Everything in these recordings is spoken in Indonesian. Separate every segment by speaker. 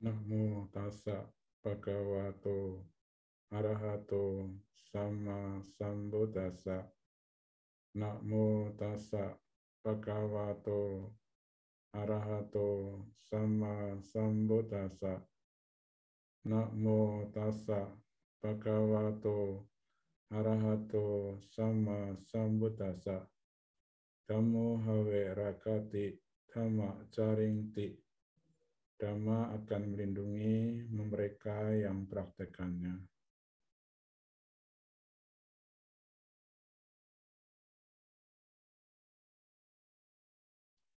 Speaker 1: ナモタッサ、パカワト、アラハト、サンマサンボタッサ。ナモタッサ、パカワト、アラハト、サンマサンボタッサ。ナモタッサ、パカワト、アラハト、サンマサンボタッサ。タモハウェラカティ、タマチャリンティ。Dhamma akan melindungi mereka yang praktekannya.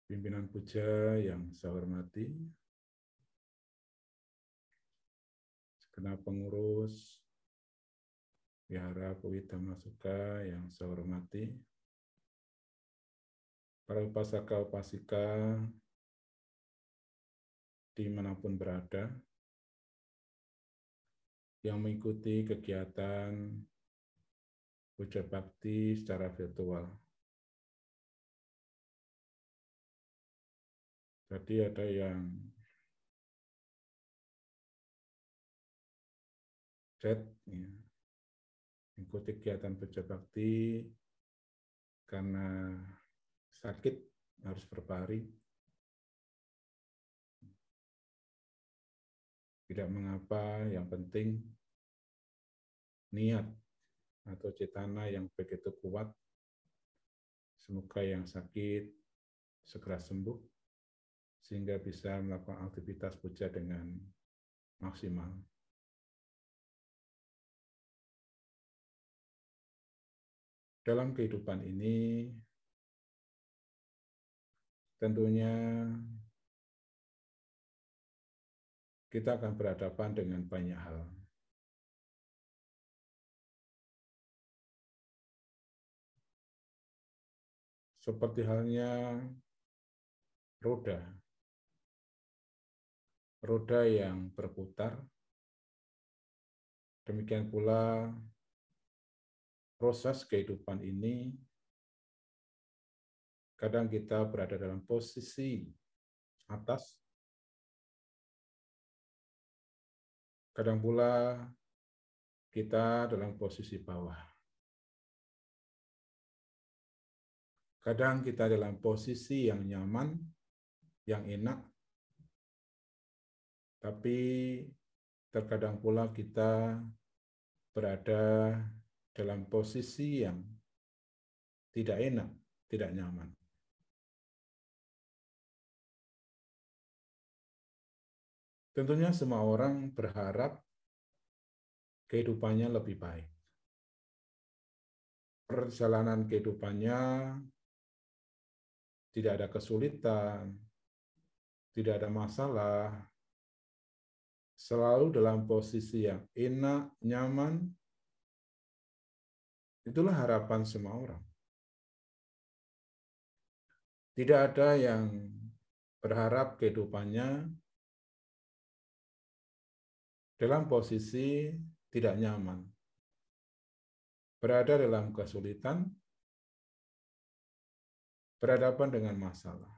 Speaker 1: Pimpinan puja yang saya hormati, segenap pengurus Wihara Pewita Masuka yang saya hormati, para upasaka upasika di mana pun berada yang mengikuti kegiatan puja bakti secara virtual. Jadi ada yang chat, ya, mengikuti kegiatan puja bakti karena sakit harus berbaring. Tidak mengapa, yang penting niat atau cetana yang begitu kuat. Semoga yang sakit segera sembuh sehingga bisa melakukan aktivitas puja dengan maksimal. Dalam kehidupan ini tentunya kita akan berhadapan dengan banyak hal. Seperti halnya roda. Roda yang berputar. Demikian pula proses kehidupan ini Kadang kita berada dalam posisi atas, kadang pula kita dalam posisi bawah. Kadang kita dalam posisi yang nyaman, yang enak, tapi terkadang pula kita berada dalam posisi yang tidak enak, tidak nyaman. Tentunya semua orang berharap kehidupannya lebih baik. Perjalanan kehidupannya tidak ada kesulitan, tidak ada masalah, selalu dalam posisi yang enak, nyaman. Itulah harapan semua orang. Tidak ada yang berharap kehidupannya dalam posisi tidak nyaman, berada dalam kesulitan, berhadapan dengan masalah.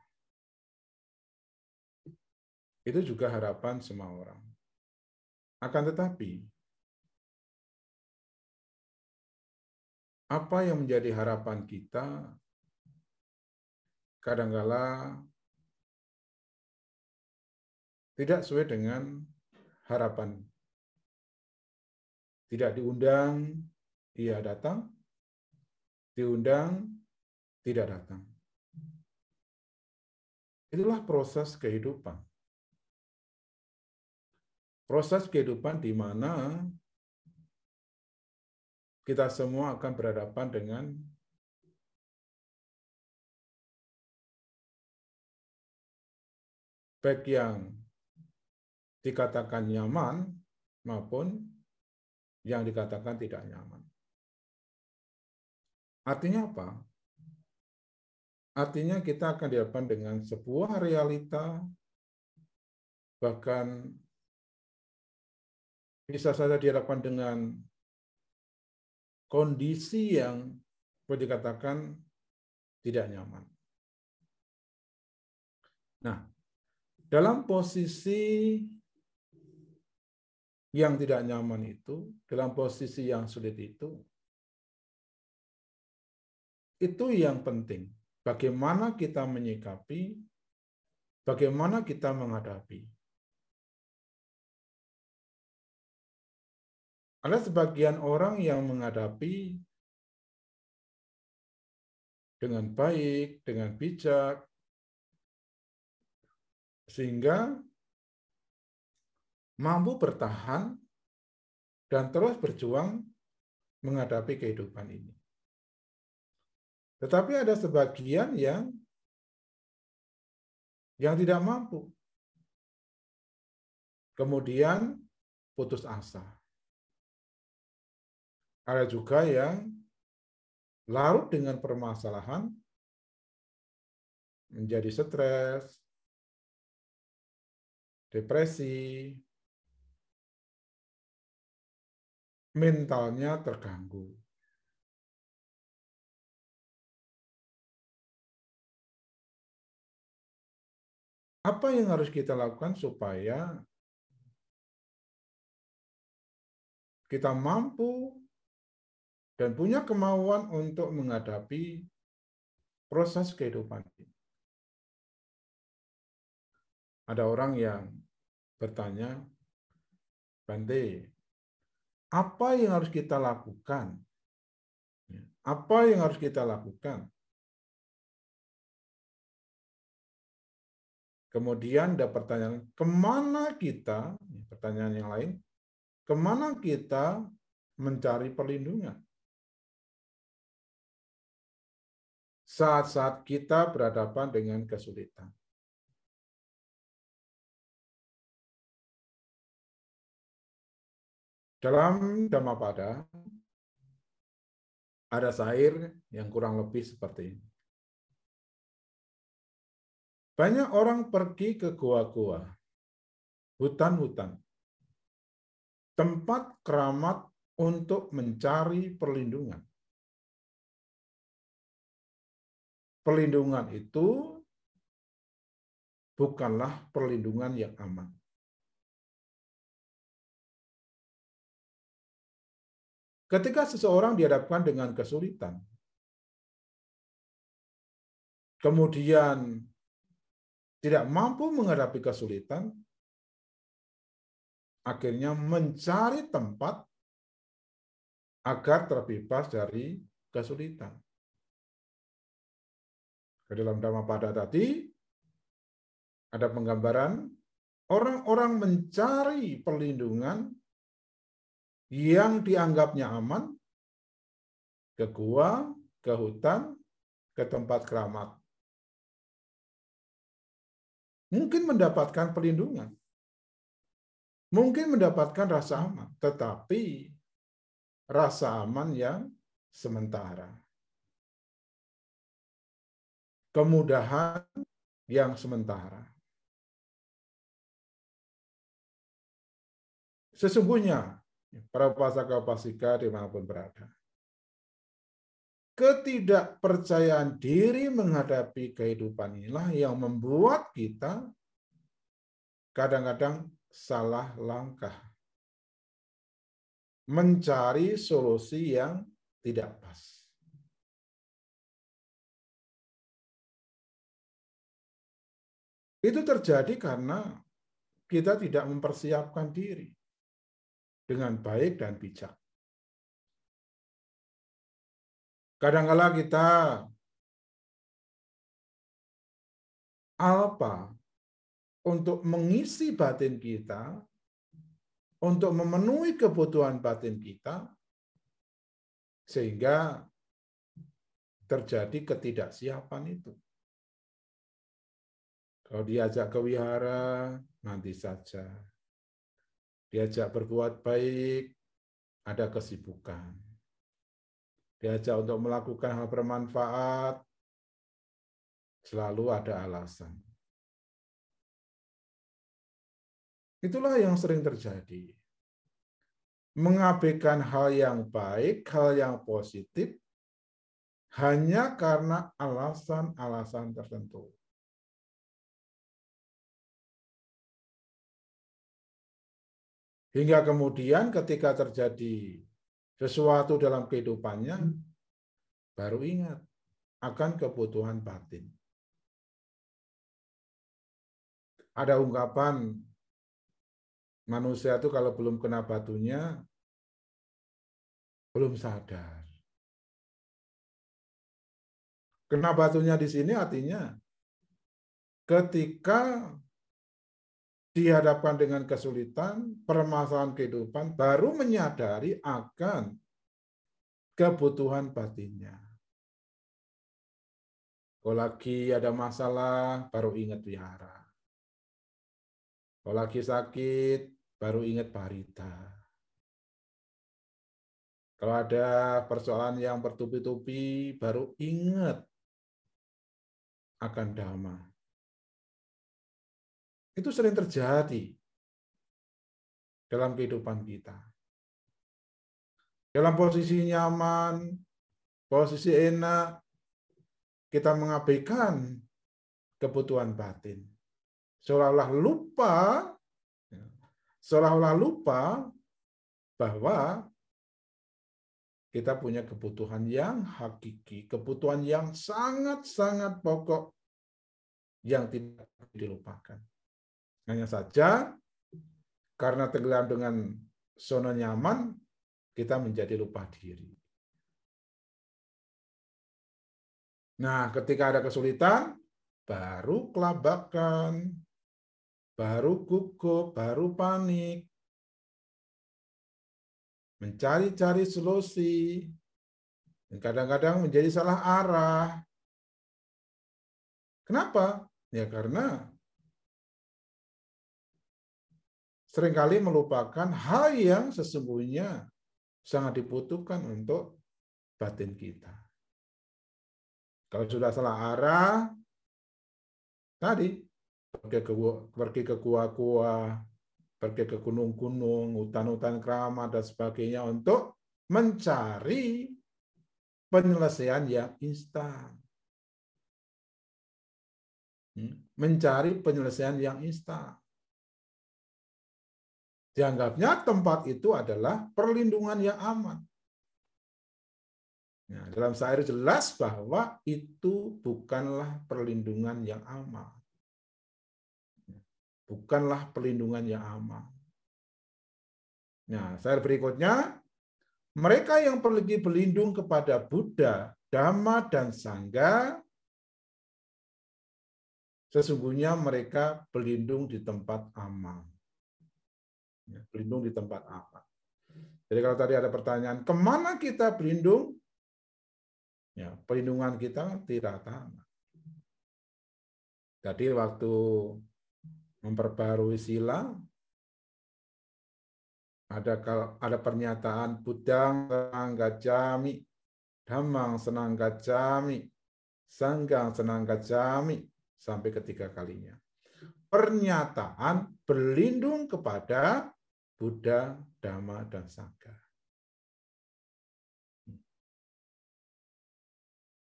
Speaker 1: Itu juga harapan semua orang. Akan tetapi, apa yang menjadi harapan kita kadangkala tidak sesuai dengan harapan tidak diundang, ia datang. Diundang, tidak datang. Itulah proses kehidupan. Proses kehidupan di mana kita semua akan berhadapan dengan baik yang dikatakan nyaman maupun yang dikatakan tidak nyaman. Artinya apa? Artinya kita akan dihadapkan dengan sebuah realita, bahkan bisa saja dihadapkan dengan kondisi yang boleh dikatakan tidak nyaman. Nah, dalam posisi yang tidak nyaman itu, dalam posisi yang sulit itu, itu yang penting. Bagaimana kita menyikapi, bagaimana kita menghadapi. Ada sebagian orang yang menghadapi dengan baik, dengan bijak, sehingga mampu bertahan dan terus berjuang menghadapi kehidupan ini. Tetapi ada sebagian yang yang tidak mampu. Kemudian putus asa. Ada juga yang larut dengan permasalahan, menjadi stres, depresi, mentalnya terganggu. Apa yang harus kita lakukan supaya kita mampu dan punya kemauan untuk menghadapi proses kehidupan ini? Ada orang yang bertanya, Bante, apa yang harus kita lakukan? Ya, apa yang harus kita lakukan? Kemudian ada pertanyaan, ke mana kita, pertanyaan yang lain, ke mana kita mencari perlindungan? Saat-saat kita berhadapan dengan kesulitan. Dalam Dhammapada ada syair yang kurang lebih seperti ini. Banyak orang pergi ke gua-gua, hutan-hutan, tempat keramat untuk mencari perlindungan. Perlindungan itu bukanlah perlindungan yang aman. Ketika seseorang dihadapkan dengan kesulitan, kemudian tidak mampu menghadapi kesulitan, akhirnya mencari tempat agar terbebas dari kesulitan. Ke dalam pada tadi ada penggambaran orang-orang mencari perlindungan yang dianggapnya aman ke gua, ke hutan, ke tempat keramat. Mungkin mendapatkan perlindungan. Mungkin mendapatkan rasa aman, tetapi rasa aman yang sementara. Kemudahan yang sementara. Sesungguhnya para upasaka upasika di mana pun berada. Ketidakpercayaan diri menghadapi kehidupan inilah yang membuat kita kadang-kadang salah langkah. Mencari solusi yang tidak pas. Itu terjadi karena kita tidak mempersiapkan diri dengan baik dan bijak. Kadangkala kita apa untuk mengisi batin kita, untuk memenuhi kebutuhan batin kita, sehingga terjadi ketidaksiapan itu. Kalau diajak ke wihara, nanti saja diajak berbuat baik, ada kesibukan. Diajak untuk melakukan hal bermanfaat, selalu ada alasan. Itulah yang sering terjadi. Mengabaikan hal yang baik, hal yang positif, hanya karena alasan-alasan tertentu. Hingga kemudian ketika terjadi sesuatu dalam kehidupannya, baru ingat akan kebutuhan batin. Ada ungkapan manusia itu kalau belum kena batunya, belum sadar. Kena batunya di sini artinya ketika dihadapkan dengan kesulitan, permasalahan kehidupan, baru menyadari akan kebutuhan batinnya. Kalau lagi ada masalah, baru ingat wihara. Kalau lagi sakit, baru ingat parita. Kalau ada persoalan yang bertubi-tubi, baru ingat akan dhamma. Itu sering terjadi dalam kehidupan kita. Dalam posisi nyaman, posisi enak, kita mengabaikan kebutuhan batin. Seolah-olah lupa, seolah-olah lupa bahwa kita punya kebutuhan yang hakiki, kebutuhan yang sangat-sangat pokok yang tidak dilupakan. Hanya saja karena tenggelam dengan zona nyaman, kita menjadi lupa diri. Nah, ketika ada kesulitan, baru kelabakan, baru gugup, baru panik, mencari-cari solusi, dan kadang-kadang menjadi salah arah. Kenapa? Ya karena sering kali melupakan hal yang sesungguhnya sangat dibutuhkan untuk batin kita. Kalau sudah salah arah, tadi pergi ke pergi ke gua-gua, pergi ke gunung-gunung, hutan-hutan keramat dan sebagainya untuk mencari penyelesaian yang instan. Hmm? Mencari penyelesaian yang instan. Dianggapnya tempat itu adalah perlindungan yang aman. Nah, dalam syair jelas bahwa itu bukanlah perlindungan yang aman. Bukanlah perlindungan yang aman. Nah, syair berikutnya, mereka yang pergi berlindung kepada Buddha, Dhamma, dan Sangha, sesungguhnya mereka berlindung di tempat aman. Ya, berlindung di tempat apa? Jadi kalau tadi ada pertanyaan, ke mana kita berlindung? Ya, perlindungan kita tidak tanah. Jadi waktu memperbarui sila, ada ada pernyataan Budang senang gajami, Damang senang gajami, Sanggang senang gajami, sampai ketiga kalinya. Pernyataan berlindung kepada Buddha, Dhamma, dan Sangha.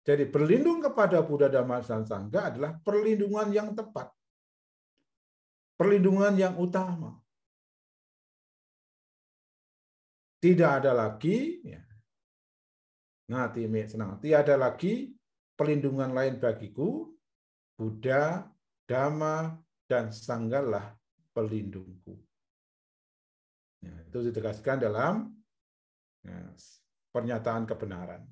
Speaker 1: Jadi berlindung kepada Buddha, Dhamma, dan Sangha adalah perlindungan yang tepat. Perlindungan yang utama. Tidak ada lagi, ya, ngati senang, ada lagi perlindungan lain bagiku, Buddha, Dhamma, dan Sanggalah pelindungku. Ya, itu ditegaskan dalam ya, pernyataan kebenaran.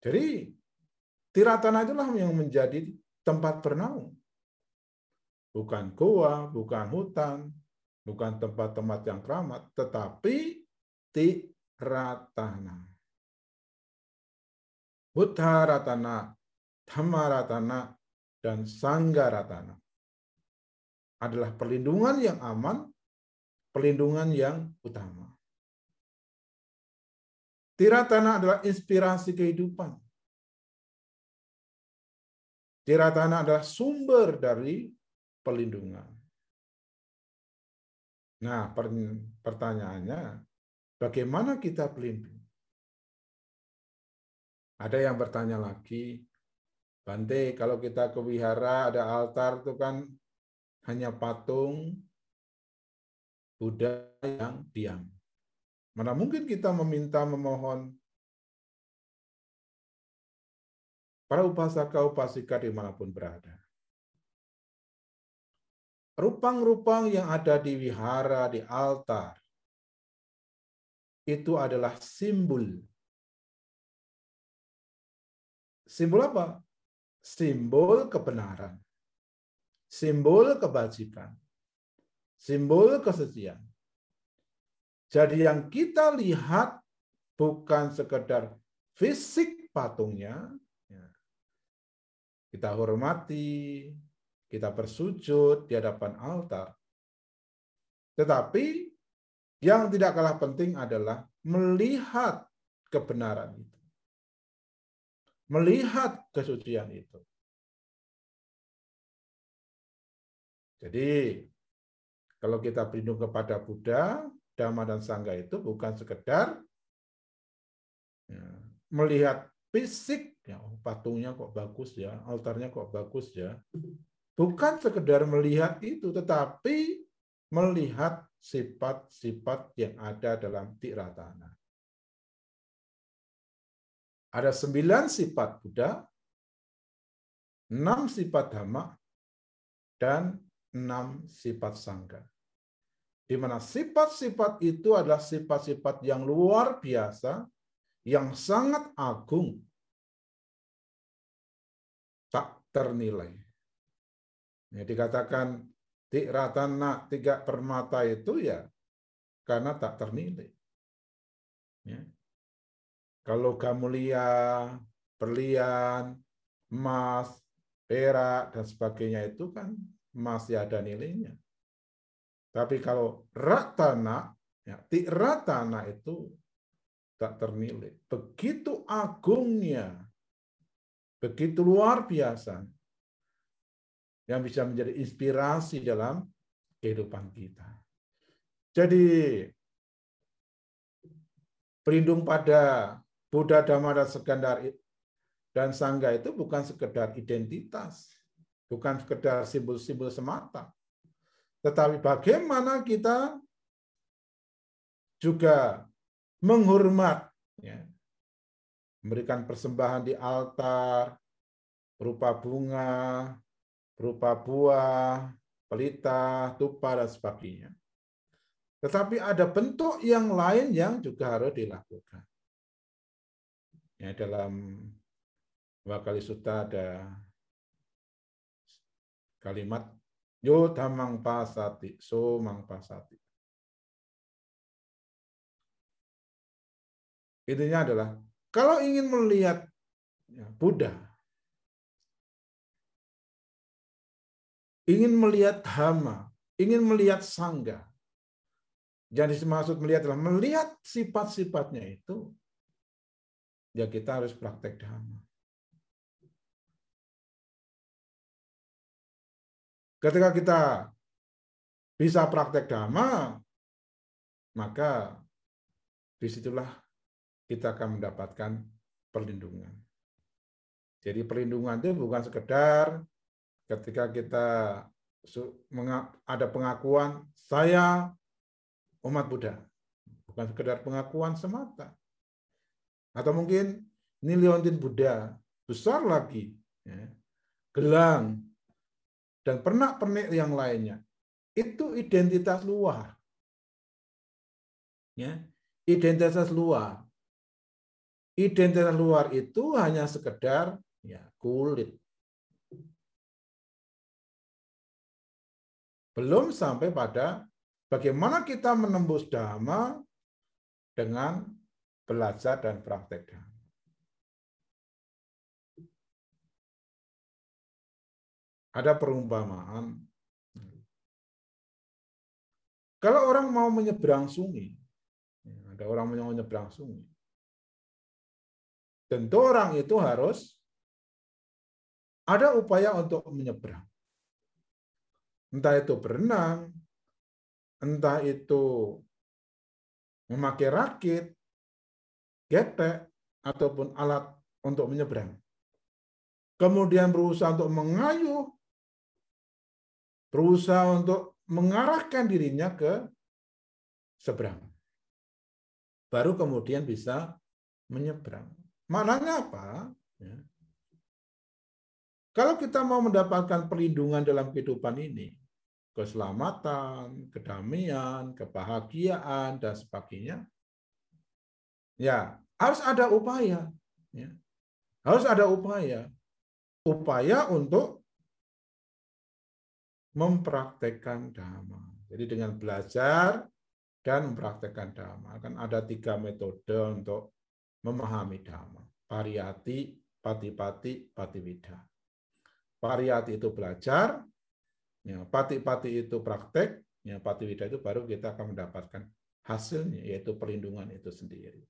Speaker 1: Jadi tiratana itulah yang menjadi tempat bernaung. Bukan goa, bukan hutan, bukan tempat-tempat yang keramat, tetapi tiratana. Buddha ratana, Dhamma ratana, dan Sangga ratana adalah perlindungan yang aman, perlindungan yang utama. Tiratana adalah inspirasi kehidupan. Tiratana adalah sumber dari perlindungan. Nah, pertanyaannya, bagaimana kita pelindung? Ada yang bertanya lagi, Bante, kalau kita ke wihara ada altar itu kan hanya patung, Buddha yang diam. Mana mungkin kita meminta memohon para upasaka-upasika di mana pun berada. Rupang-rupang yang ada di wihara, di altar, itu adalah simbol. Simbol apa? Simbol kebenaran. Simbol kebajikan. Simbol kesucian. Jadi yang kita lihat bukan sekedar fisik patungnya, ya. kita hormati, kita bersujud di hadapan altar. Tetapi yang tidak kalah penting adalah melihat kebenaran itu. Melihat kesucian itu. Jadi, kalau kita berlindung kepada Buddha, Dhamma, dan Sangha itu bukan sekedar ya, melihat fisik, ya, oh, patungnya kok bagus ya, altarnya kok bagus ya, Bukan sekedar melihat itu, tetapi melihat sifat-sifat yang ada dalam tiratana. Ada sembilan sifat Buddha, enam sifat Dhamma, dan enam sifat Sangha. Di mana sifat-sifat itu adalah sifat-sifat yang luar biasa, yang sangat agung, tak ternilai. Ya, dikatakan ratana tiga permata itu ya karena tak ternilai. Ya. Kalau gamulia, berlian, emas, perak, dan sebagainya itu kan masih ada nilainya. Tapi kalau ratana, ya, ratana itu tak ternilai. Begitu agungnya, begitu luar biasa yang bisa menjadi inspirasi dalam kehidupan kita. Jadi berlindung pada Buddha, Dhamma, dan Sekandar dan Sangga itu bukan sekedar identitas, bukan sekedar simbol-simbol semata. Tetapi bagaimana kita juga menghormat, ya, memberikan persembahan di altar, berupa bunga, berupa buah, pelita, tupa, dan sebagainya. Tetapi ada bentuk yang lain yang juga harus dilakukan. Ya, dalam Wakali Sutta ada kalimat Yo tamang pasati, so mang pasati. Intinya adalah kalau ingin melihat ya, Buddha ingin melihat hama, ingin melihat sangga. Jadi maksud melihat adalah melihat sifat-sifatnya itu, ya kita harus praktek dhamma. Ketika kita bisa praktek dhamma, maka di situlah kita akan mendapatkan perlindungan. Jadi perlindungan itu bukan sekedar ketika kita ada pengakuan saya umat Buddha, bukan sekedar pengakuan semata. Atau mungkin ini Leontin Buddha, besar lagi, ya, gelang, dan pernak-pernik yang lainnya. Itu identitas luar. Ya, identitas luar. Identitas luar itu hanya sekedar ya kulit, Belum sampai pada bagaimana kita menembus dhamma dengan belajar dan praktek dhamma. Ada perumpamaan. Kalau orang mau menyeberang sungai, ada orang mau menyeberang sungai, tentu orang itu harus ada upaya untuk menyeberang. Entah itu berenang, entah itu memakai rakit, getek, ataupun alat untuk menyeberang. Kemudian berusaha untuk mengayuh, berusaha untuk mengarahkan dirinya ke seberang. Baru kemudian bisa menyeberang. Maknanya apa? Ya. Kalau kita mau mendapatkan perlindungan dalam kehidupan ini, keselamatan, kedamaian, kebahagiaan, dan sebagainya, ya harus ada upaya. Ya. Harus ada upaya. Upaya untuk mempraktekkan dhamma. Jadi dengan belajar dan mempraktekkan dhamma. Akan ada tiga metode untuk memahami dhamma. Pariyati, pati-pati, patiwida. Pariyati itu belajar, ya, pati-pati itu praktek, ya, patiwida itu baru kita akan mendapatkan hasilnya, yaitu perlindungan itu sendiri.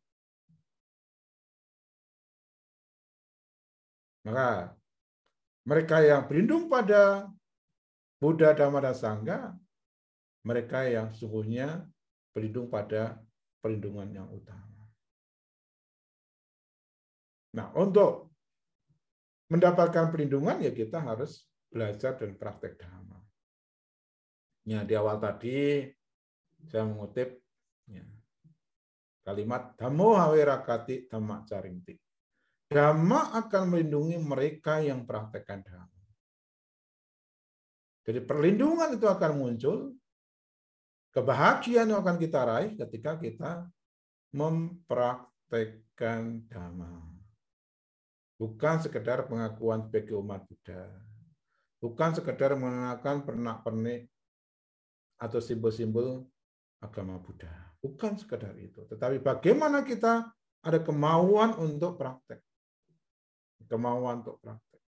Speaker 1: Maka mereka yang berlindung pada Buddha, Dhamma, dan Sangha, mereka yang sungguhnya berlindung pada perlindungan yang utama. Nah, untuk mendapatkan perlindungan ya kita harus belajar dan praktek Dhamma. Ya, di awal tadi saya mengutip ya, kalimat Dhammo hawirakati dhamma carinti. Dhamma akan melindungi mereka yang praktekkan Dhamma. Jadi perlindungan itu akan muncul, kebahagiaan yang akan kita raih ketika kita mempraktekkan dhamma. Bukan sekedar pengakuan sebagai umat Buddha. Bukan sekedar mengenakan pernak-pernik atau simbol-simbol agama Buddha. Bukan sekedar itu. Tetapi bagaimana kita ada kemauan untuk praktek. Kemauan untuk praktek.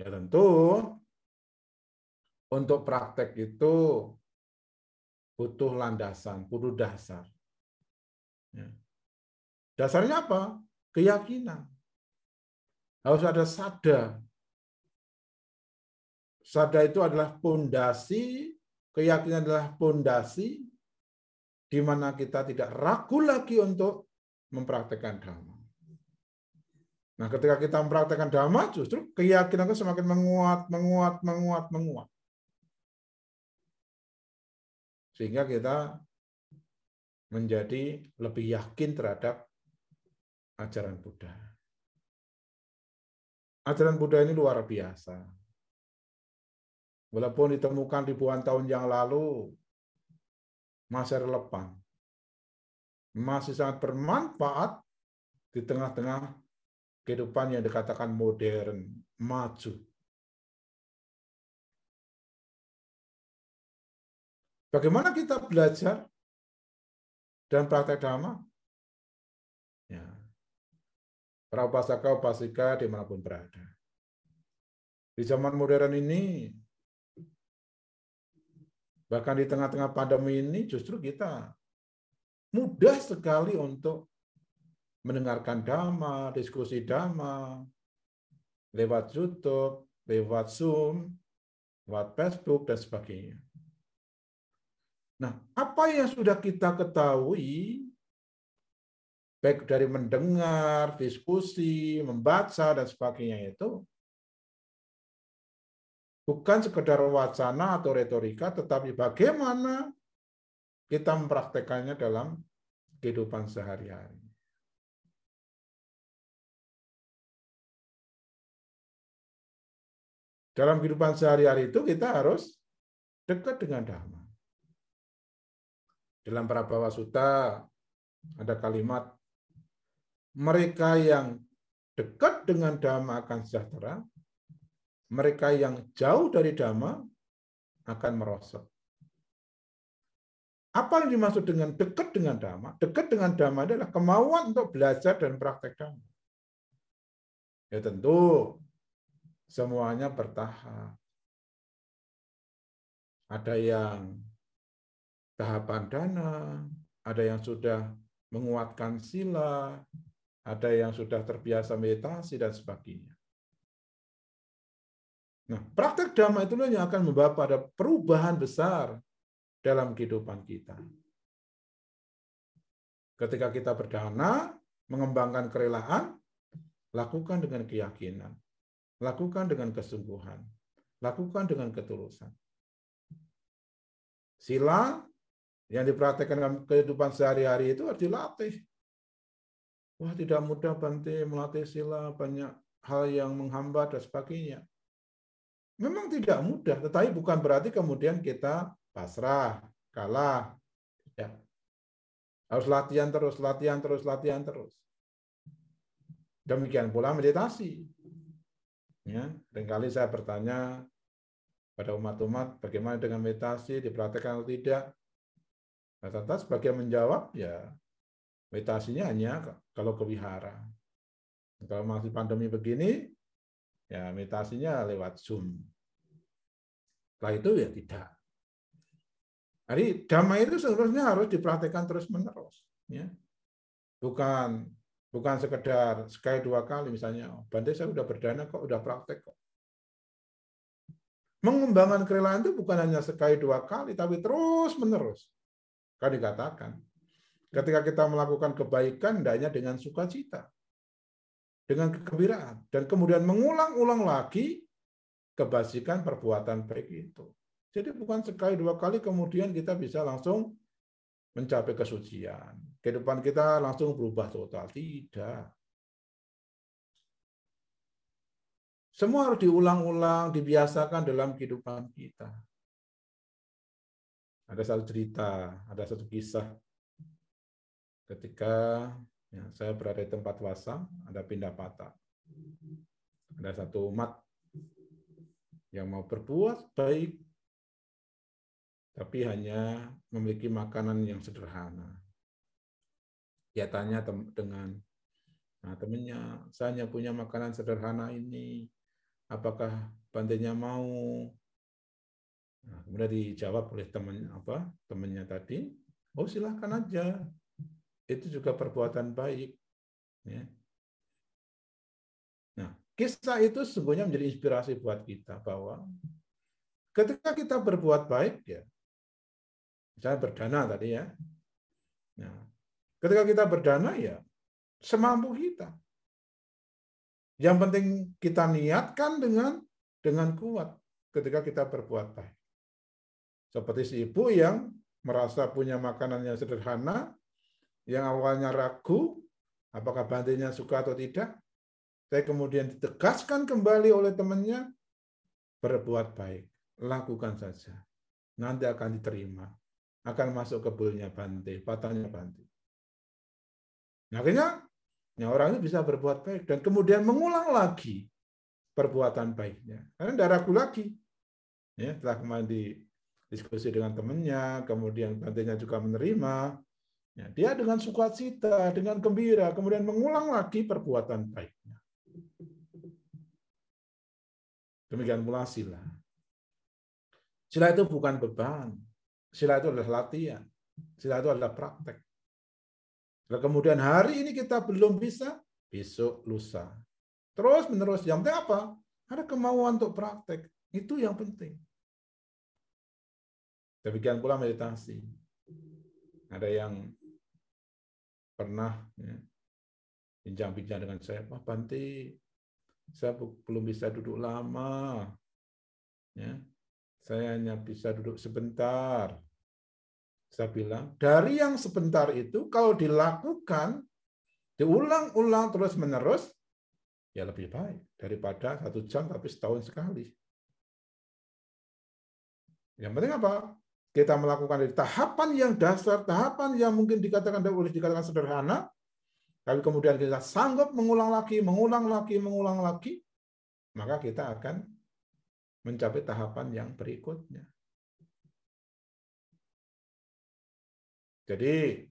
Speaker 1: Ya tentu untuk praktek itu butuh landasan, butuh dasar. Ya. Dasarnya apa? Keyakinan. Harus ada sada. Sada itu adalah pondasi, keyakinan adalah pondasi di mana kita tidak ragu lagi untuk mempraktekkan dhamma. Nah, ketika kita mempraktekkan dhamma, justru keyakinan kita semakin menguat, menguat, menguat, menguat. Sehingga kita menjadi lebih yakin terhadap ajaran Buddha. Ajaran Buddha ini luar biasa. Walaupun ditemukan ribuan tahun yang lalu, masih relevan. Masih sangat bermanfaat di tengah-tengah kehidupan yang dikatakan modern, maju. Bagaimana kita belajar dan praktek dhamma? Ya. Para upasaka upasika di mana pun berada. Di zaman modern ini, bahkan di tengah-tengah pandemi ini, justru kita mudah sekali untuk mendengarkan dhamma, diskusi dhamma, lewat YouTube, lewat Zoom, lewat Facebook, dan sebagainya. Nah, apa yang sudah kita ketahui, baik dari mendengar, diskusi, membaca, dan sebagainya itu, bukan sekedar wacana atau retorika, tetapi bagaimana kita mempraktekannya dalam kehidupan sehari-hari. Dalam kehidupan sehari-hari itu kita harus dekat dengan Dhamma. Dalam Prabhawa Sutta ada kalimat mereka yang dekat dengan Dhamma akan sejahtera, mereka yang jauh dari Dhamma akan merosot. Apa yang dimaksud dengan dekat dengan Dhamma? Dekat dengan Dhamma adalah kemauan untuk belajar dan praktek Dhamma. Ya tentu semuanya bertahap. Ada yang tahapan dana, ada yang sudah menguatkan sila, ada yang sudah terbiasa meditasi, dan sebagainya. Nah, praktek dhamma itulah yang akan membawa pada perubahan besar dalam kehidupan kita. Ketika kita berdana, mengembangkan kerelaan, lakukan dengan keyakinan, lakukan dengan kesungguhan, lakukan dengan ketulusan. Sila Yang dipraktekkan dalam kehidupan sehari-hari itu harus dilatih. Wah, tidak mudah Bante melatih sila, banyak hal yang menghambat dan sebagainya. Memang tidak mudah, tetapi bukan berarti kemudian kita pasrah, kalah. Ya. Harus latihan terus, latihan terus, latihan terus. Demikian pula meditasi. Ya, kali saya bertanya pada umat-umat bagaimana dengan meditasi dipraktekkan atau tidak. Rata-rata sebagian menjawab ya meditasinya hanya kalau ke wihara. Kalau masih pandemi begini ya meditasinya lewat Zoom. Setelah itu ya tidak. Jadi damai itu seharusnya harus dipraktekkan terus menerus. Ya. Bukan Bukan sekedar sekali dua kali misalnya, oh, Bante saya sudah berdana kok, udah praktek kok. Mengembangkan kerelaan itu bukan hanya sekali dua kali, tapi terus menerus. Kan dikatakan, ketika kita melakukan kebaikan, hendaknya dengan sukacita, dengan kegembiraan, dan kemudian mengulang-ulang lagi kebasikan perbuatan baik itu. Jadi bukan sekali dua kali kemudian kita bisa langsung mencapai kesucian kehidupan kita langsung berubah total. Tidak. Semua harus diulang-ulang, dibiasakan dalam kehidupan kita. Ada satu cerita, ada satu kisah. Ketika ya, saya berada di tempat wasa, ada pindah patah. Ada satu umat yang mau berbuat baik, tapi hanya memiliki makanan yang sederhana dia tanya dengan nah, temannya, saya hanya punya makanan sederhana ini, apakah bandenya mau? Nah, kemudian dijawab oleh teman apa temannya tadi, oh silahkan aja, itu juga perbuatan baik. Ya. Nah, kisah itu sesungguhnya menjadi inspirasi buat kita bahwa ketika kita berbuat baik ya, misalnya berdana tadi ya, nah, Ketika kita berdana ya semampu kita. Yang penting kita niatkan dengan dengan kuat ketika kita berbuat baik. Seperti si ibu yang merasa punya makanan yang sederhana, yang awalnya ragu, apakah bantinya suka atau tidak, saya kemudian ditegaskan kembali oleh temannya, berbuat baik, lakukan saja. Nanti akan diterima. Akan masuk ke bulnya Bante, patahnya Bante. Nah, akhirnya ya orang itu bisa berbuat baik dan kemudian mengulang lagi perbuatan baiknya. Karena tidak ragu lagi. Ya, setelah kemarin di diskusi dengan temannya, kemudian bantainya juga menerima, ya, dia dengan sukacita, dengan gembira, kemudian mengulang lagi perbuatan baiknya. Demikian pula sila. Sila itu bukan beban. Sila itu adalah latihan. Sila itu adalah praktek. Kalau kemudian hari ini kita belum bisa, besok lusa. Terus menerus. Yang penting apa? Ada kemauan untuk praktek. Itu yang penting. Demikian pula meditasi. Ada yang pernah ya, bincang-bincang dengan saya, Pak Banti, saya belum bisa duduk lama. Ya, saya hanya bisa duduk sebentar. Saya bilang, dari yang sebentar itu kalau dilakukan, diulang-ulang terus-menerus, ya lebih baik daripada satu jam tapi setahun sekali. Yang penting apa? Kita melakukan di tahapan yang dasar, tahapan yang mungkin dikatakan boleh dikatakan sederhana, tapi kemudian kita sanggup mengulang lagi, mengulang lagi, mengulang lagi, maka kita akan mencapai tahapan yang berikutnya. Jadi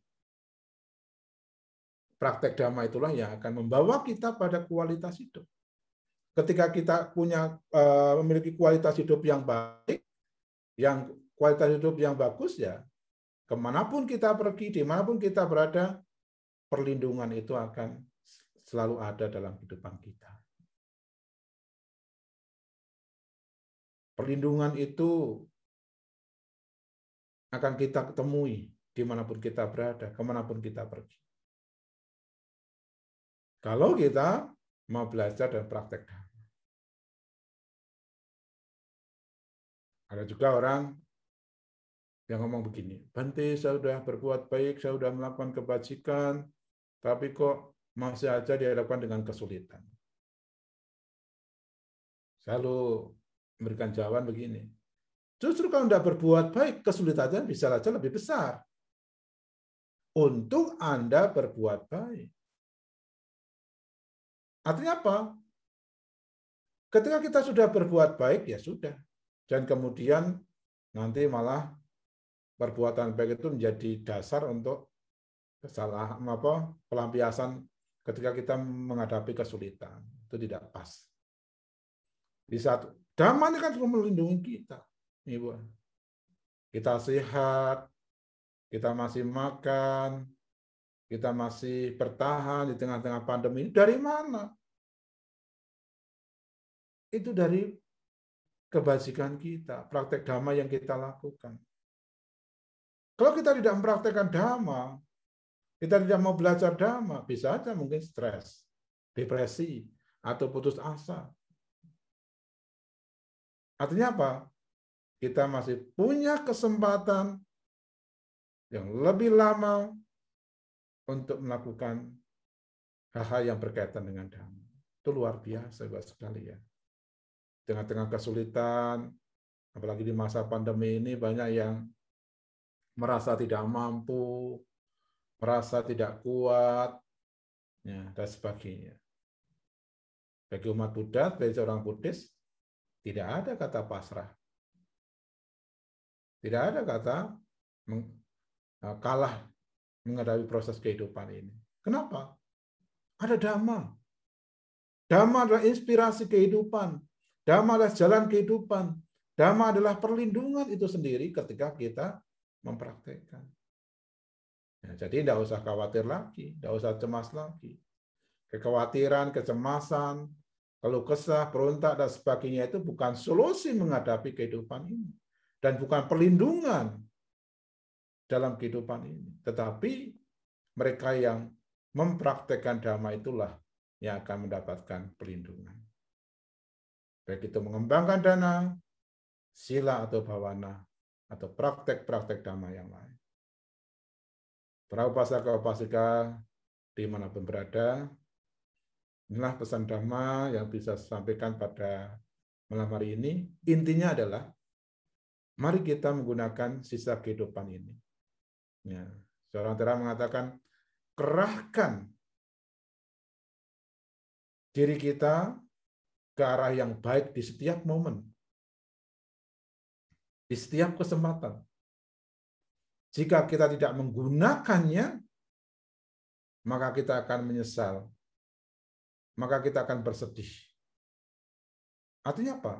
Speaker 1: praktek dhamma itulah yang akan membawa kita pada kualitas hidup. Ketika kita punya eh, memiliki kualitas hidup yang baik, yang kualitas hidup yang bagus ya, ke mana pun kita pergi, di mana pun kita berada, perlindungan itu akan selalu ada dalam kehidupan kita. Perlindungan itu akan kita temui di mana pun kita berada, ke mana pun kita pergi. Kalau kita mau belajar dan praktek Ada juga orang yang ngomong begini, Bante saya sudah berbuat baik, saya sudah melakukan kebajikan, tapi kok masih aja dihadapkan dengan kesulitan. Selalu memberikan jawaban begini, justru kalau Anda berbuat baik, kesulitannya bisa saja lebih besar. Untuk Anda berbuat baik. Artinya apa? Ketika kita sudah berbuat baik, ya sudah. Dan kemudian nanti malah perbuatan baik itu menjadi dasar untuk kesalahan apa pelampiasan ketika kita menghadapi kesulitan. Itu tidak pas. Di saat damai kan cuma melindungi kita ibu. Kita sehat kita masih makan kita masih bertahan di tengah-tengah pandemi. Dari mana? Itu dari kebajikan kita praktek damai yang kita lakukan kalau kita tidak mempraktekkan dhamma, kita tidak mau belajar dhamma, bisa aja mungkin stres, depresi, atau putus asa. Artinya apa? Kita masih punya kesempatan yang lebih lama untuk melakukan hal-hal yang berkaitan dengan dhamma. Itu luar biasa buat sekali ya. Tengah-tengah kesulitan, apalagi di masa pandemi ini banyak yang merasa tidak mampu, merasa tidak kuat, ya, dan sebagainya. Bagi umat Buddha, bagi seorang Buddhis, tidak ada kata pasrah. Tidak ada kata eh, kalah menghadapi proses kehidupan ini. Kenapa? Ada dhamma. Dhamma adalah inspirasi kehidupan. Dhamma adalah jalan kehidupan. Dhamma adalah perlindungan itu sendiri ketika kita mempraktekkan. Ya, jadi tidak usah khawatir lagi, tidak usah cemas lagi. Kekhawatiran, kecemasan, kalau kesah, berontak, dan sebagainya itu bukan solusi menghadapi kehidupan ini. Dan bukan perlindungan dalam kehidupan ini. Tetapi mereka yang mempraktekkan dhamma itulah yang akan mendapatkan perlindungan. Baik itu mengembangkan dana, sila atau bawana, atau praktek-praktek dhamma yang lain. Para upasaka-upasika di mana pun berada, inilah pesan dhamma yang bisa sampaikan pada malam hari ini. Intinya adalah, mari kita menggunakan sisa kehidupan ini. Ya, seorang tera mengatakan, kerahkan diri kita ke arah yang baik di setiap momen di setiap kesempatan. Jika kita tidak menggunakannya, maka kita akan menyesal. Maka kita akan bersedih. Artinya apa?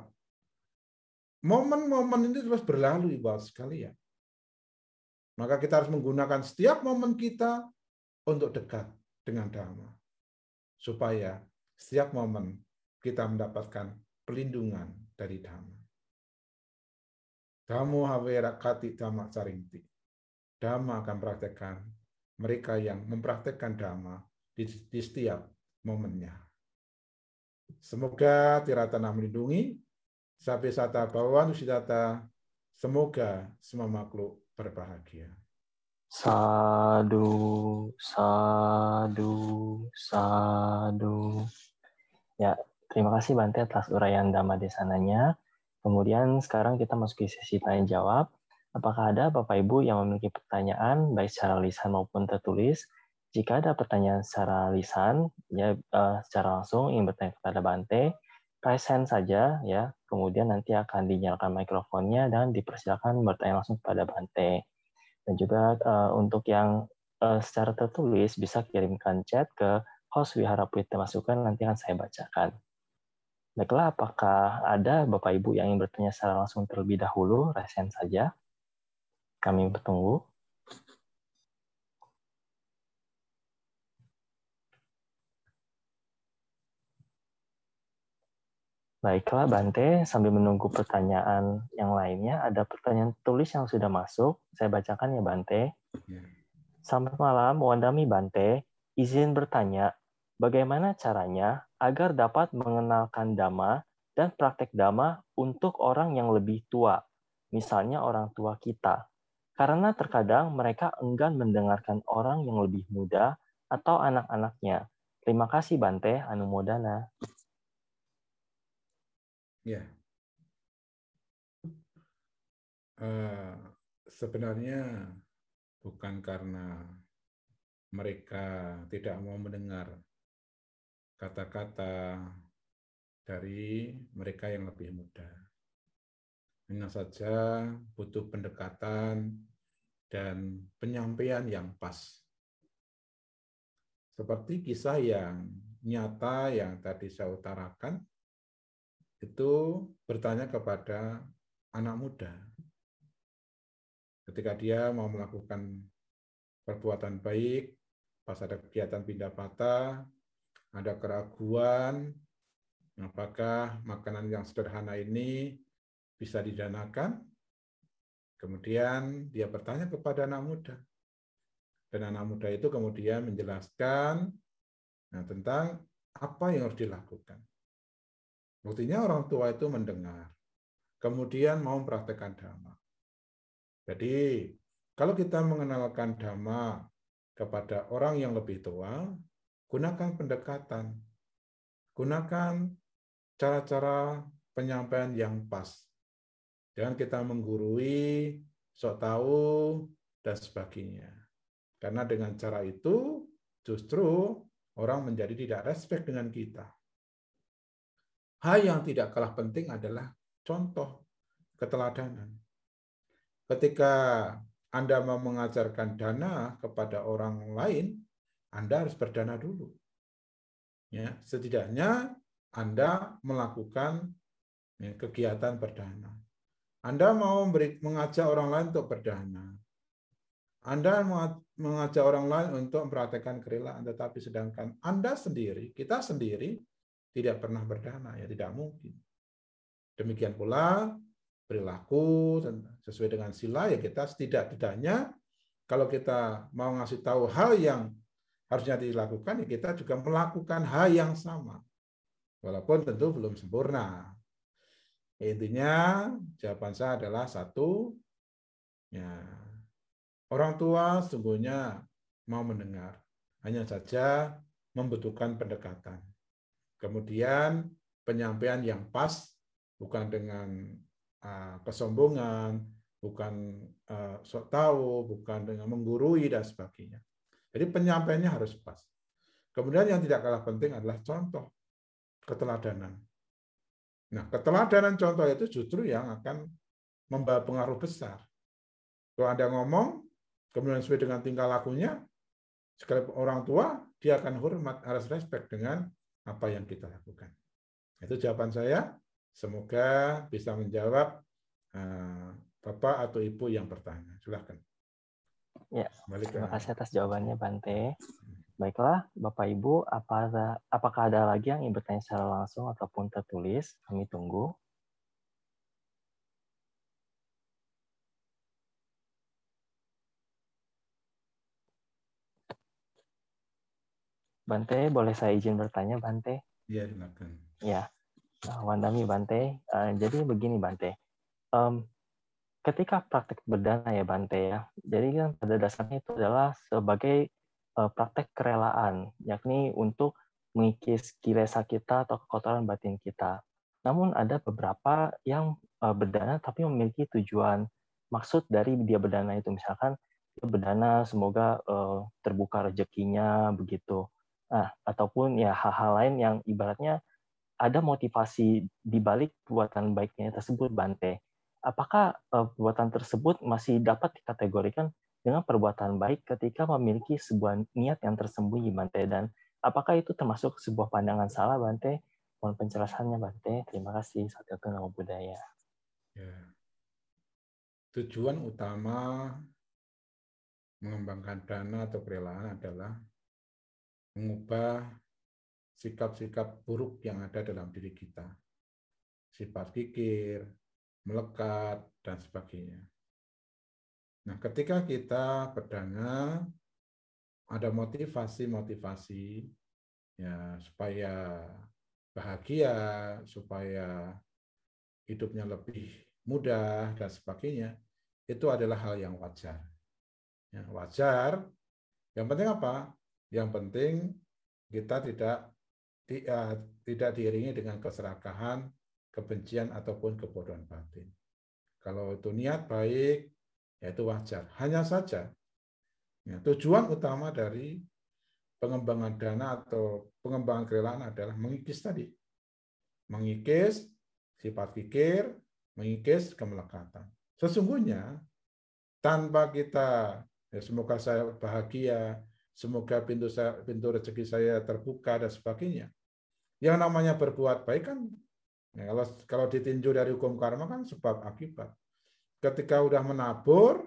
Speaker 1: Momen-momen ini terus berlalu, Ibu sekalian. Maka kita harus menggunakan setiap momen kita untuk dekat dengan Dhamma. Supaya setiap momen kita mendapatkan pelindungan dari Dhamma. Kamu hawera kati dhamma saringti. Dhamma akan praktekkan mereka yang mempraktekkan dhamma di, di setiap momennya. Semoga Tiratana melindungi, Sapi Sata Bawan Usidata, semoga semua makhluk berbahagia.
Speaker 2: Sadu, sadu, sadu. Ya, terima kasih Bante atas uraian Dhamma Desananya. Kemudian sekarang kita masuk ke sesi tanya jawab. Apakah ada Bapak Ibu yang memiliki pertanyaan baik secara lisan maupun tertulis? Jika ada pertanyaan secara lisan, ya uh, secara langsung ingin bertanya kepada Bante, hand saja ya. Kemudian nanti akan dinyalakan mikrofonnya dan dipersilakan bertanya langsung kepada Bante. Dan juga uh, untuk yang uh, secara tertulis bisa kirimkan chat ke host Wihara Puita Masukan nanti akan saya bacakan. Baiklah, apakah ada Bapak Ibu yang ingin bertanya secara langsung terlebih dahulu? Resen saja. Kami bertunggu. Baiklah, Bante, sambil menunggu pertanyaan yang lainnya, ada pertanyaan tulis yang sudah masuk. Saya bacakan ya, Bante. Selamat malam, Wandami Bante. Izin bertanya, bagaimana caranya agar dapat mengenalkan dhamma dan praktek dhamma untuk orang yang lebih tua, misalnya orang tua kita. karena terkadang mereka enggan mendengarkan orang yang lebih muda atau anak-anaknya. Terima kasih Bante Anumodana.
Speaker 1: Ya. Uh, sebenarnya bukan karena mereka tidak mau mendengar kata-kata dari mereka yang lebih muda. Hanya saja butuh pendekatan dan penyampaian yang pas. Seperti kisah yang nyata yang tadi saya utarakan, itu bertanya kepada anak muda. Ketika dia mau melakukan perbuatan baik, pas ada kegiatan pindah patah, ada keraguan, apakah makanan yang sederhana ini bisa didanakan. Kemudian dia bertanya kepada anak muda. Dan anak muda itu kemudian menjelaskan nah, tentang apa yang harus dilakukan. Buktinya orang tua itu mendengar. Kemudian mau mempraktekkan dhamma. Jadi, kalau kita mengenalkan dhamma kepada orang yang lebih tua, gunakan pendekatan. Gunakan cara-cara penyampaian yang pas. Jangan kita menggurui, sok tahu, dan sebagainya. Karena dengan cara itu justru orang menjadi tidak respect dengan kita. Hal yang tidak kalah penting adalah contoh keteladanan. Ketika Anda mau mengajarkan dana kepada orang lain, Anda harus berdana dulu. Ya, setidaknya Anda melakukan ya, kegiatan berdana. Anda mau mengajak orang lain untuk berdana. Anda mengajak orang lain untuk mempraktekkan kerelaan, tetapi sedangkan Anda sendiri, kita sendiri, tidak pernah berdana, ya tidak mungkin. Demikian pula perilaku sesuai dengan sila, ya kita setidak-tidaknya kalau kita mau ngasih tahu hal yang harusnya dilakukan, ya kita juga melakukan hal yang sama. Walaupun tentu belum sempurna. Intinya jawaban saya adalah satu, ya orang tua sungguhnya mau mendengar, hanya saja membutuhkan pendekatan. Kemudian penyampaian yang pas, bukan dengan uh, kesombongan, bukan uh, sok tahu, bukan dengan menggurui dan sebagainya. Jadi penyampaiannya harus pas. Kemudian yang tidak kalah penting adalah contoh keteladanan. Nah, keteladanan contoh itu justru yang akan membawa pengaruh besar. Kalau Anda ngomong, kemudian sesuai dengan tingkah lakunya, sekali orang tua, dia akan hormat, harus respect dengan apa yang kita lakukan. Itu jawaban saya. Semoga bisa menjawab uh, Bapak atau Ibu yang bertanya. Silahkan.
Speaker 2: Ya, terima kasih atas jawabannya, Bante. Baiklah, Bapak Ibu, apa ada, apakah ada lagi yang ingin bertanya secara langsung ataupun tertulis? Kami tunggu. Bante, boleh saya izin bertanya, Bante?
Speaker 1: Iya, silakan.
Speaker 2: Ya, nah, Wandami Bante. Uh, jadi begini, Bante. Um, ketika praktek berdana ya, Bante ya. Jadi kan pada dasarnya itu adalah sebagai Eh, praktek kerelaan, yakni untuk mengikis kilesa kita atau kekotoran batin kita. Namun ada beberapa yang eh, berdana tapi memiliki tujuan maksud dari dia berdana itu misalkan berdana semoga eh, terbuka rezekinya begitu. Nah, ataupun ya hal-hal lain yang ibaratnya ada motivasi di balik perbuatan baiknya tersebut Bante. Apakah perbuatan tersebut masih dapat dikategorikan dengan perbuatan baik ketika memiliki sebuah niat yang tersembunyi, Bante. Dan apakah itu termasuk sebuah pandangan salah, Bante? Mohon penjelasannya, Bante. Terima kasih. Satu nama budaya.
Speaker 1: Ya. Tujuan utama mengembangkan dana atau kerelaan adalah mengubah sikap-sikap buruk yang ada dalam diri kita. Sifat kikir, melekat, dan sebagainya. Nah, ketika kita berdana ada motivasi-motivasi ya supaya bahagia, supaya hidupnya lebih mudah dan sebagainya, itu adalah hal yang wajar. Ya, wajar. Yang penting apa? Yang penting kita tidak uh, tidak diiringi dengan keserakahan, kebencian ataupun kebodohan batin. Kalau itu niat baik, ya itu wajar. Hanya saja ya, tujuan utama dari pengembangan dana atau pengembangan kerelaan adalah mengikis tadi. Mengikis sifat pikir, mengikis kemelekatan. Sesungguhnya tanpa kita ya semoga saya bahagia, semoga pintu saya, pintu rezeki saya terbuka dan sebagainya. Yang namanya berbuat baik kan ya kalau kalau ditinjau dari hukum karma kan sebab akibat. Ketika sudah menabur,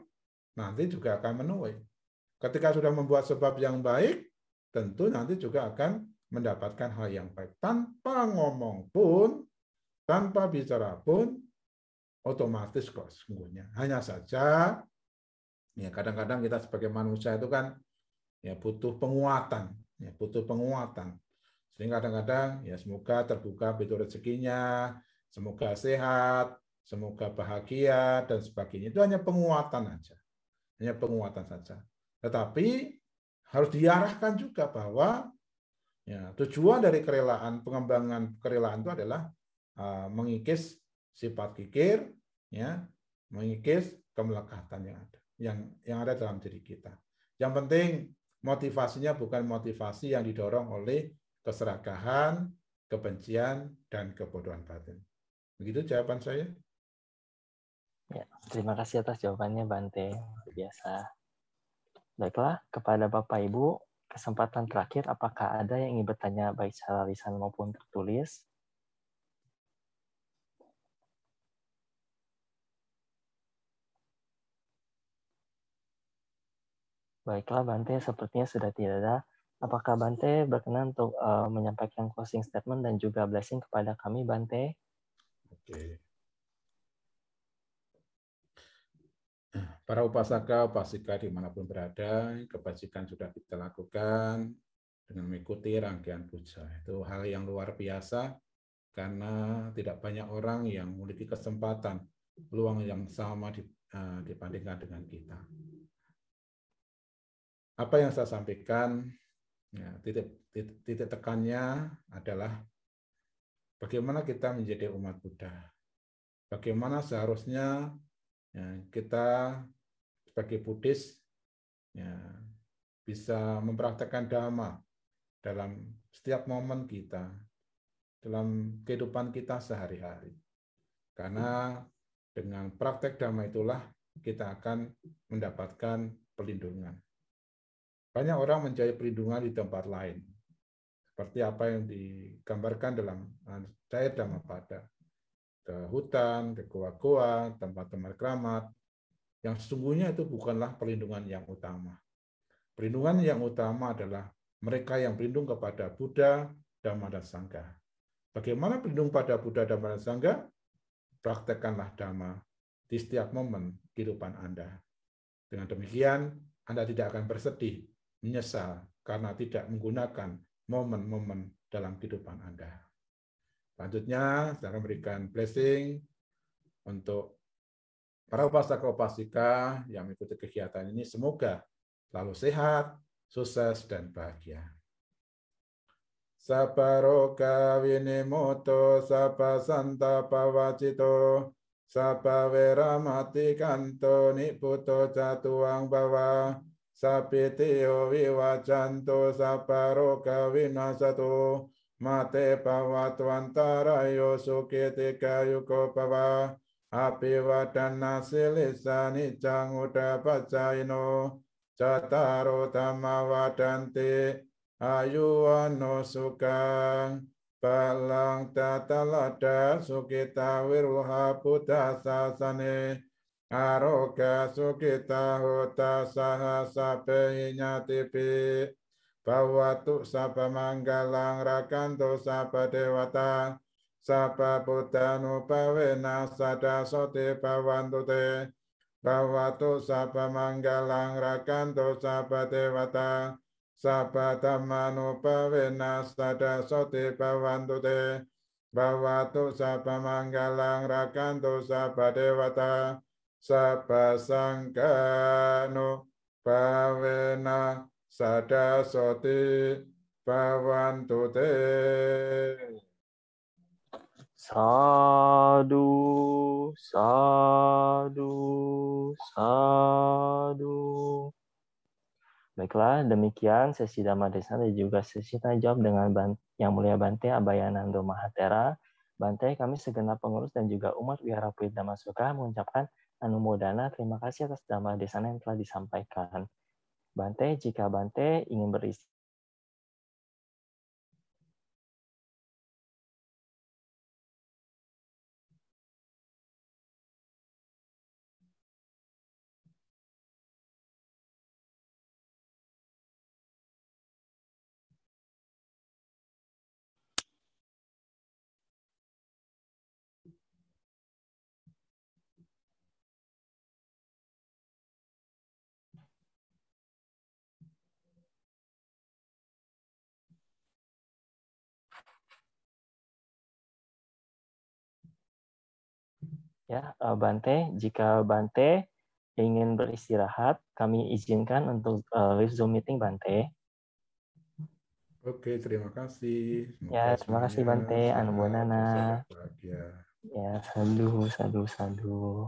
Speaker 1: nanti juga akan menuai. Ketika sudah membuat sebab yang baik, tentu nanti juga akan mendapatkan hal yang baik. Tanpa ngomong pun, tanpa bicara pun, otomatis kok sesungguhnya. Hanya saja ya kadang-kadang kita sebagai manusia itu kan ya butuh penguatan, ya butuh penguatan. Sehingga kadang-kadang ya semoga terbuka pintu rezekinya, semoga sehat, semoga bahagia dan sebagainya. Itu hanya penguatan aja. Hanya penguatan saja. Tetapi harus diarahkan juga bahwa ya, tujuan dari kerelaan pengembangan kerelaan itu adalah uh, mengikis sifat kikir, ya, mengikis kemelekatan yang ada, yang yang ada dalam diri kita. Yang penting motivasinya bukan motivasi yang didorong oleh keserakahan, kebencian, dan kebodohan batin. Begitu jawaban saya.
Speaker 2: Ya, terima kasih atas jawabannya Bante. Biasa. Baiklah, kepada Bapak Ibu, kesempatan terakhir, apakah ada yang ingin bertanya baik secara lisan maupun tertulis? Baiklah, Bante, sepertinya sudah tidak ada. Apakah Bante berkenan untuk uh, menyampaikan closing statement dan juga blessing kepada kami, Bante? Oke.
Speaker 1: Para upasaka, upasika di mana pun berada, kebajikan sudah kita lakukan dengan mengikuti rangkaian puja. Itu hal yang luar biasa karena tidak banyak orang yang memiliki kesempatan peluang yang sama eh, dibandingkan dengan kita apa yang saya sampaikan ya, titik, titik, titik tekannya adalah bagaimana kita menjadi umat Buddha. Bagaimana seharusnya ya, kita sebagai Buddhis ya, bisa mempraktekkan dhamma dalam setiap momen kita, dalam kehidupan kita sehari-hari. Karena dengan praktek dhamma itulah kita akan mendapatkan perlindungan. Banyak orang mencari perlindungan di tempat lain. Seperti apa yang digambarkan dalam cair Dhammapada. Ke hutan, ke goa-goa, tempat-tempat keramat. Yang sesungguhnya itu bukanlah perlindungan yang utama. Perlindungan yang utama adalah mereka yang berlindung kepada Buddha, Dhamma, dan Sangha. Bagaimana berlindung pada Buddha, Dhamma, dan Sangha? Praktekkanlah Dhamma di setiap momen kehidupan Anda. Dengan demikian, Anda tidak akan bersedih menyesal karena tidak menggunakan momen-momen dalam kehidupan Anda. Selanjutnya, saya akan blessing untuk para upasaka-upasika yang mengikuti kegiatan ini. Semoga selalu sehat, sukses, dan bahagia. Saparoka winimoto, sapa santa pawacito, sapa veramati kanto niputo jatuang bawah, Saparoka vinasato mate pavatwantarayo sukiti kayuko pava apivadana silisa nicang udapacaino cataro tamavadanti ayuwano sukang balang tatalada sukita wiruha buddha sasane aroga sukita hota saha sape nyatipi bawatu sapa manggalang rakanto sapa dewata. Sapa buddhanu pawena sada sote pawantu te bawatu sapa manggalang rakanto sapa dewata. Sapa dhammanu pawena sada sote pawantu te bawatu sapa manggalang rakanto sapa dewata sabba sangkano bhavena sadasoti bhavantu te.
Speaker 2: Sadu, sadu, sadu. Baiklah, demikian sesi Dhamma Desa dan juga sesi tanya jawab dengan Yang Mulia Bante Abayanando Mahatera. Bante, kami segenap pengurus dan juga umat Wihara Puit Suka mengucapkan anumodana terima kasih atas Dhamma Desana yang telah disampaikan. Bante, jika Bante ingin berisi Ya, eh, Bante, jika Bante ingin beristirahat, kami izinkan untuk uh, live Zoom meeting Bante.
Speaker 1: Oke, terima kasih.
Speaker 2: Semoga ya, terima kasih Bante, Anu Bonana. Ya, sadu, sadu, sadu.